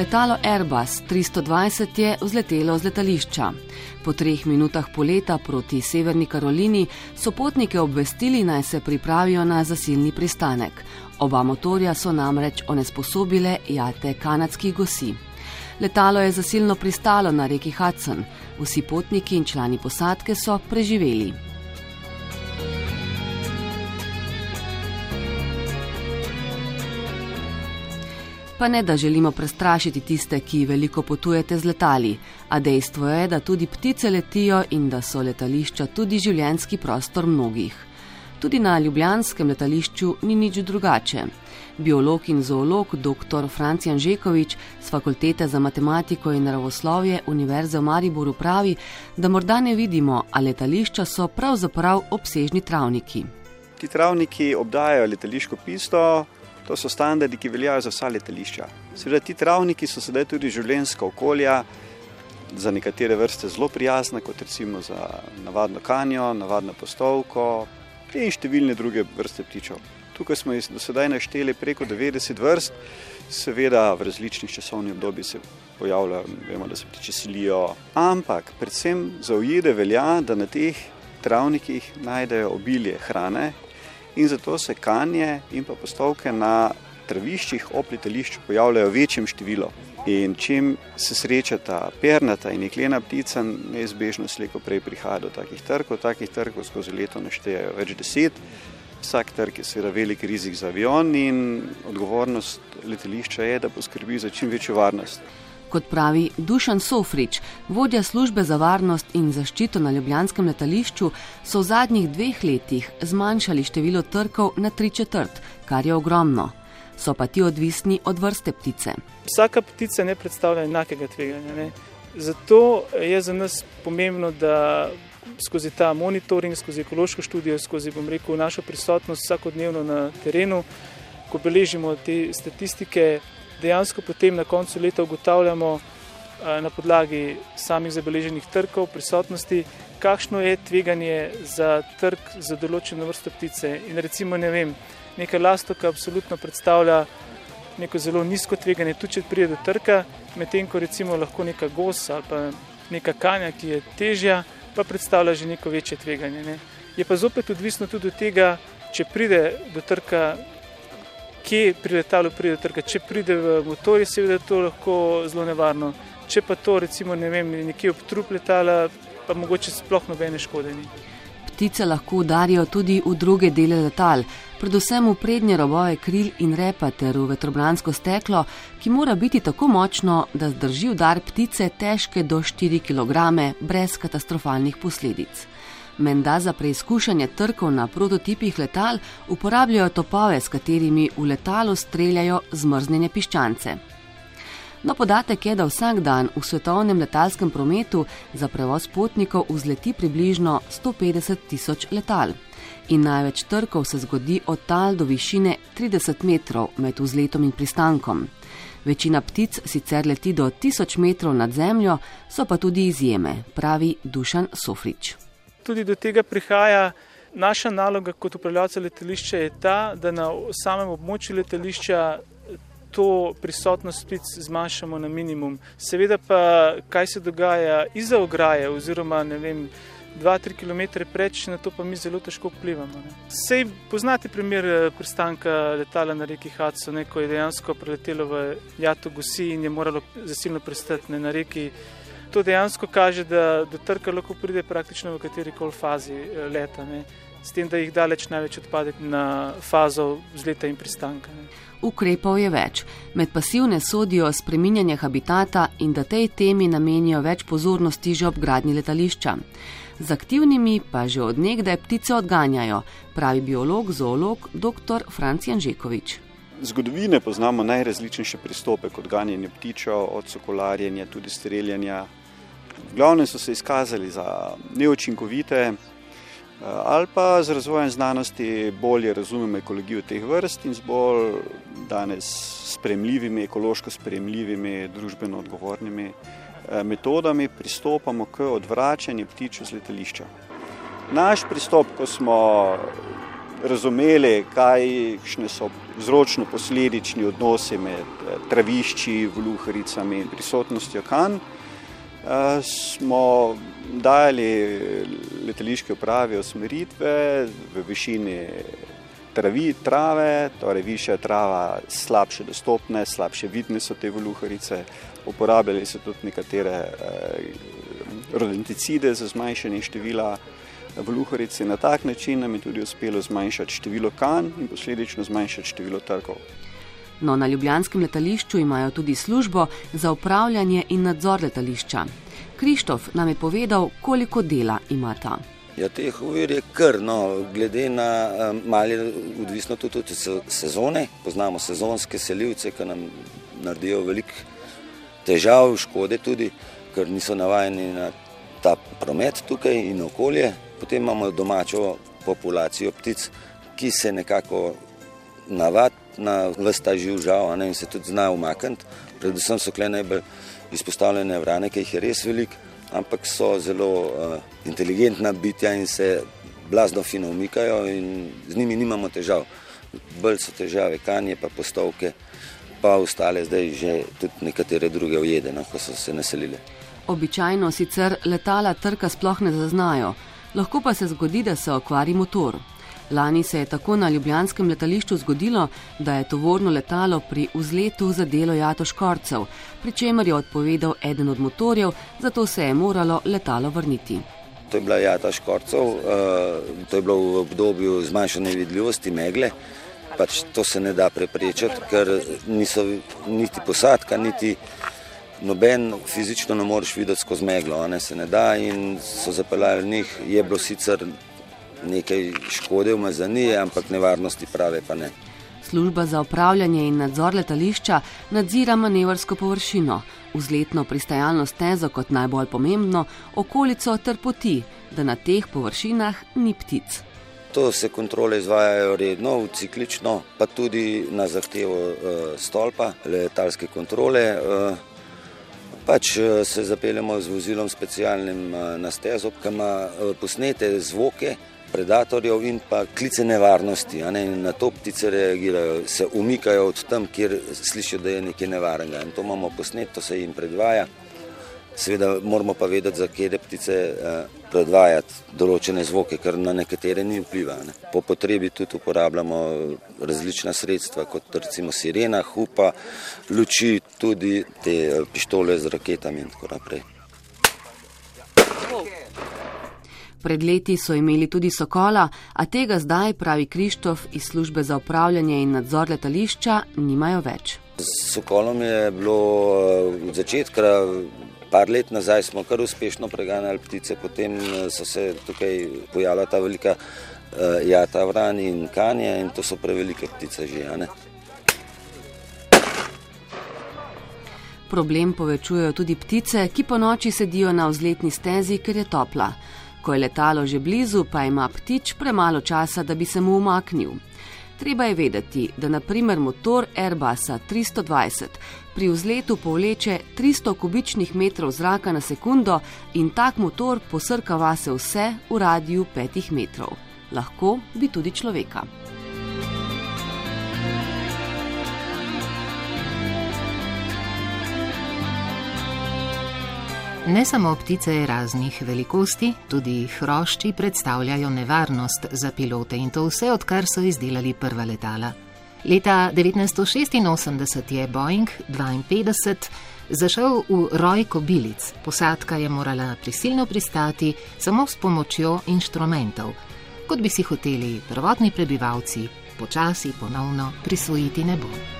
Letalo Airbus 320 je vzletelo z letališča. Po treh minutah poleta proti Severni Karolini so potnike obvestili, naj se pripravijo na zasilni pristanek. Oba motorja so namreč onesposobile jate kanadskih gosi. Letalo je zasilno pristalo na reki Hudson. Vsi potniki in člani posadke so preživeli. Pa ne, da želimo prestrašiti tiste, ki veliko potujete z letali, a dejstvo je, da tudi ptice letijo in da so letališča tudi življenski prostor mnogih. Tudi na ljubljanskem letališču ni nič drugače. Biolog in zoolog dr. Francijan Žekovič z Fakultete za matematiko in naravoslovje Univerze v Mariboru pravi, da morda ne vidimo, a letališča so pravzaprav obsežni travniki. Ti travniki obdajajo letališko pisto, to so standardi, ki veljajo za vsa letališča. Seveda ti travniki so sedaj tudi življenska okolja, za nekatere vrste zelo prijazna, kot recimo za navadno kanjo, navadno postovko, in številne druge vrste ptičev. Tukaj smo jih do sedaj našteli preko 90 vrst, seveda v različnih časovnih obdobjih se pojavljajo, vemo, da se ptiče silijo, ampak predvsem za ujede velja, da na teh travnikih najdejo obilje hrane in zato se kanje in pa postovke na traviščih ob letališču pojavljajo v večjem številu. In čim se srečata pernata in jeklena ptica, neizbežno slejko prej prihaja do takih trkov. Takih trkov skozi leto naštejejo več deset. Vsak trg je seveda velik rizik za avion in odgovornost letališča je, da poskrbi za čim večjo varnost. Kot pravi Dušan Sofrič, vodja službe za varnost in zaščito na Ljubljanskem letališču, so v zadnjih dveh letih zmanjšali število trkov na tri četrt, kar je ogromno so pa ti odvisni od vrste ptice. Vsaka ptica ne predstavlja enakega tveganja. Ne? Zato je za nas pomembno, da skozi ta monitoring, skozi ekološko študijo, skozi rekel, našo prisotnost vsakodnevno na terenu, ko beležimo te statistike, dejansko potem na koncu leta ugotavljamo na podlagi samih zabeleženih trkov, prisotnosti, kakšno je tveganje za trg za določeno vrsto ptice. In recimo, ne vem, neka lastoka absolutno predstavlja neko zelo nizko tveganje, tudi če pride do trka, medtem ko recimo lahko neka gosa ali pa neka kanja, ki je težja, pa predstavlja že neko večje tveganje. Ne. Je pa zopet odvisno tudi od tega, če pride do trka, kje pri letalu pride do trka. Če pride v motor, je seveda to lahko zelo nevarno. Če pa to recimo ne vem, nekje ob trup letala, pa mogoče sploh nobene škode ni ptice lahko udarijo tudi v druge dele letal, predvsem v prednje robove kril in repa ter v vetrobransko steklo, ki mora biti tako močno, da zdrži udar ptice težke do 4 kg brez katastrofalnih posledic. Menda za preizkušanje trkov na prototipih letal uporabljajo topove, s katerimi v letalu streljajo zmrznjene piščance. No, podatek je, da vsak dan v svetovnem letalskem prometu za prevoz potnikov vzleti približno 150 tisoč letal. In največ trkov se zgodi od tal do višine 30 metrov med vzletom in pristankom. Večina ptic sicer leti do 1000 metrov nad zemljo, so pa tudi izjeme, pravi Dušan Sofrič. Tudi do tega prihaja. Naša naloga kot upravljalca letališča je ta, da na samem območju letališča to prisotnost ptic zmanjšamo na minimum. Seveda pa, kaj se dogaja iza ograje, oziroma ne vem, 2-3 km preč, na to pa mi zelo težko vplivamo. Sej poznate primer eh, pristanka letala na reki Hudson, ko je dejansko preletelo v Jato Gusi in je moralo zasilno pristati na reki. To dejansko kaže, da do trka lahko pride praktično v kateri koli fazi eh, leta, ne? s tem, da jih daleč največ odpade na fazo vzleta in pristanka. Ne? Ukrepov je več. Med pasivne sodijo spreminjanje habitata in da tej temi namenijo več pozornosti že ob gradni letališča. Z aktivnimi pa že odnegdaj ptice odganjajo, pravi biolog, zoolog dr. Francijan Žekovič. Zgodovine poznamo najrazličnejše pristope kot ganjanje ptičev, od sokolarjenja, tudi streljanja. V glavnem so se izkazali za neučinkovite, Eh, ali pa z razvojem znanosti bolje razumemo ekologijo teh vrst in z bolj danes spremljivimi, ekološko spremljivimi, družbeno odgovornimi eh, metodami pristopamo k odvračanju ptič z letališča. Naš pristop, ko smo razumeli, kakšne so vzročno-posledični odnosi med eh, travišči, voluharicami in prisotnostjo kan, eh, smo dajali letališke upravi usmeritve v višini travi, trave, torej višja trava, slabše dostopne, slabše vidne so te voluharice, uporabljali so tudi nekatere eh, rodenticide za zmanjšanje števila voluharice. Na tak način nam je tudi uspelo zmanjšati število kan in posledično zmanjšati število trgov. No, na ljubljanskem letališču imajo tudi službo za upravljanje in nadzor letališča. Krištof nam je povedal, koliko dela ima ta. Ja, teh uvir je kar, no, glede na malo, odvisno tudi od sezone. Poznamo sezonske selivce, ki nam naredijo veliko težav, škode tudi, ker niso navajeni na ta promet tukaj in okolje. Potem imamo domačo populacijo ptic, ki se nekako navad na vsta živžav in se tudi zna umakniti. Predvsem so kle najbolj izpostavljene vrane, ki jih je res veliko ampak so zelo uh, inteligentna bitja in se blazno fino umikajo in z njimi nimamo težav. Bolj so težave kanje, pa postovke, pa ostale zdaj že tudi nekatere druge ujede, no, ko so se naselile. Običajno sicer letala trka sploh ne zaznajo, lahko pa se zgodi, da se okvari motor. Lani se je tako na ljubljanskem letališču zgodilo, da je tovorno letalo pri vzletu zadelo jato škorcev, pri čemer je odpovedal eden od motorjev, zato se je moralo letalo vrniti. To je bila jata škorcev, eh, to je bilo v obdobju zmanjšane vidljivosti megle. Pač to se ne da preprečiti, ker niso niti posadka, niti noben fizično ne moreš videti skozi meglo, ne se ne da in so zapeljali njih. Je bilo sicer nekaj škode umazanije, ampak nevarnosti prave pa ne. Služba za upravljanje in nadzor letališča nadzira manevrsko površino, vzletno pristajalno stezo kot najbolj pomembno, okolico ter poti, da na teh površinah ni ptic. To se kontrole izvajajo redno, ciklično, pa tudi na zahtevo uh, stolpa, letalske kontrole. Uh, pač uh, se zapeljemo z vozilom specialnim na stezo, ki ima posnete zvoke, predatorjev in pa klice nevarnosti. Ne? Na to ptice reagirajo, se umikajo od tam, kjer slišijo, da je nekaj nevarnega. In to imamo posnet, to se jim predvaja. Seveda moramo pa vedeti, za kje ptice eh, predvajati določene zvoke, ker na nekatere ni vpliva. Ne? Po potrebi tudi uporabljamo različna sredstva, kot recimo sirena, hupa, luči, tudi te eh, pištole z raketami in tako naprej. Pred leti so imeli tudi sokola, a tega zdaj, pravi Krištof iz službe za upravljanje in nadzor letališča, nimajo več. S sokolom je bilo eh, od začetka, par let nazaj smo kar uspešno preganjali ptice, potem eh, so se tukaj pojavila ta velika uh, jata vrani in kanje in to so prevelike ptice že. Problem povečujejo tudi ptice, ki po noči sedijo na vzletni stezi, ker je topla. Ko je letalo že blizu, pa ima ptič premalo časa, da bi se mu umaknil. Treba je vedeti, da naprimer motor Airbusa 320 pri vzletu povleče 300 kubičnih metrov zraka na sekundo in tak motor posrka vase vse v radiju 5 metrov. Lahko bi tudi človeka. Ne samo ptice raznih velikosti, tudi hrošči predstavljajo nevarnost za pilote in to vse, odkar so izdelali prva letala. Leta 1986 je Boeing 52 zašel v roj kobilic. Posadka je morala prisilno pristati samo s pomočjo inštrumentov, kot bi si hoteli prvotni prebivalci počasi ponovno prisvojiti nebo.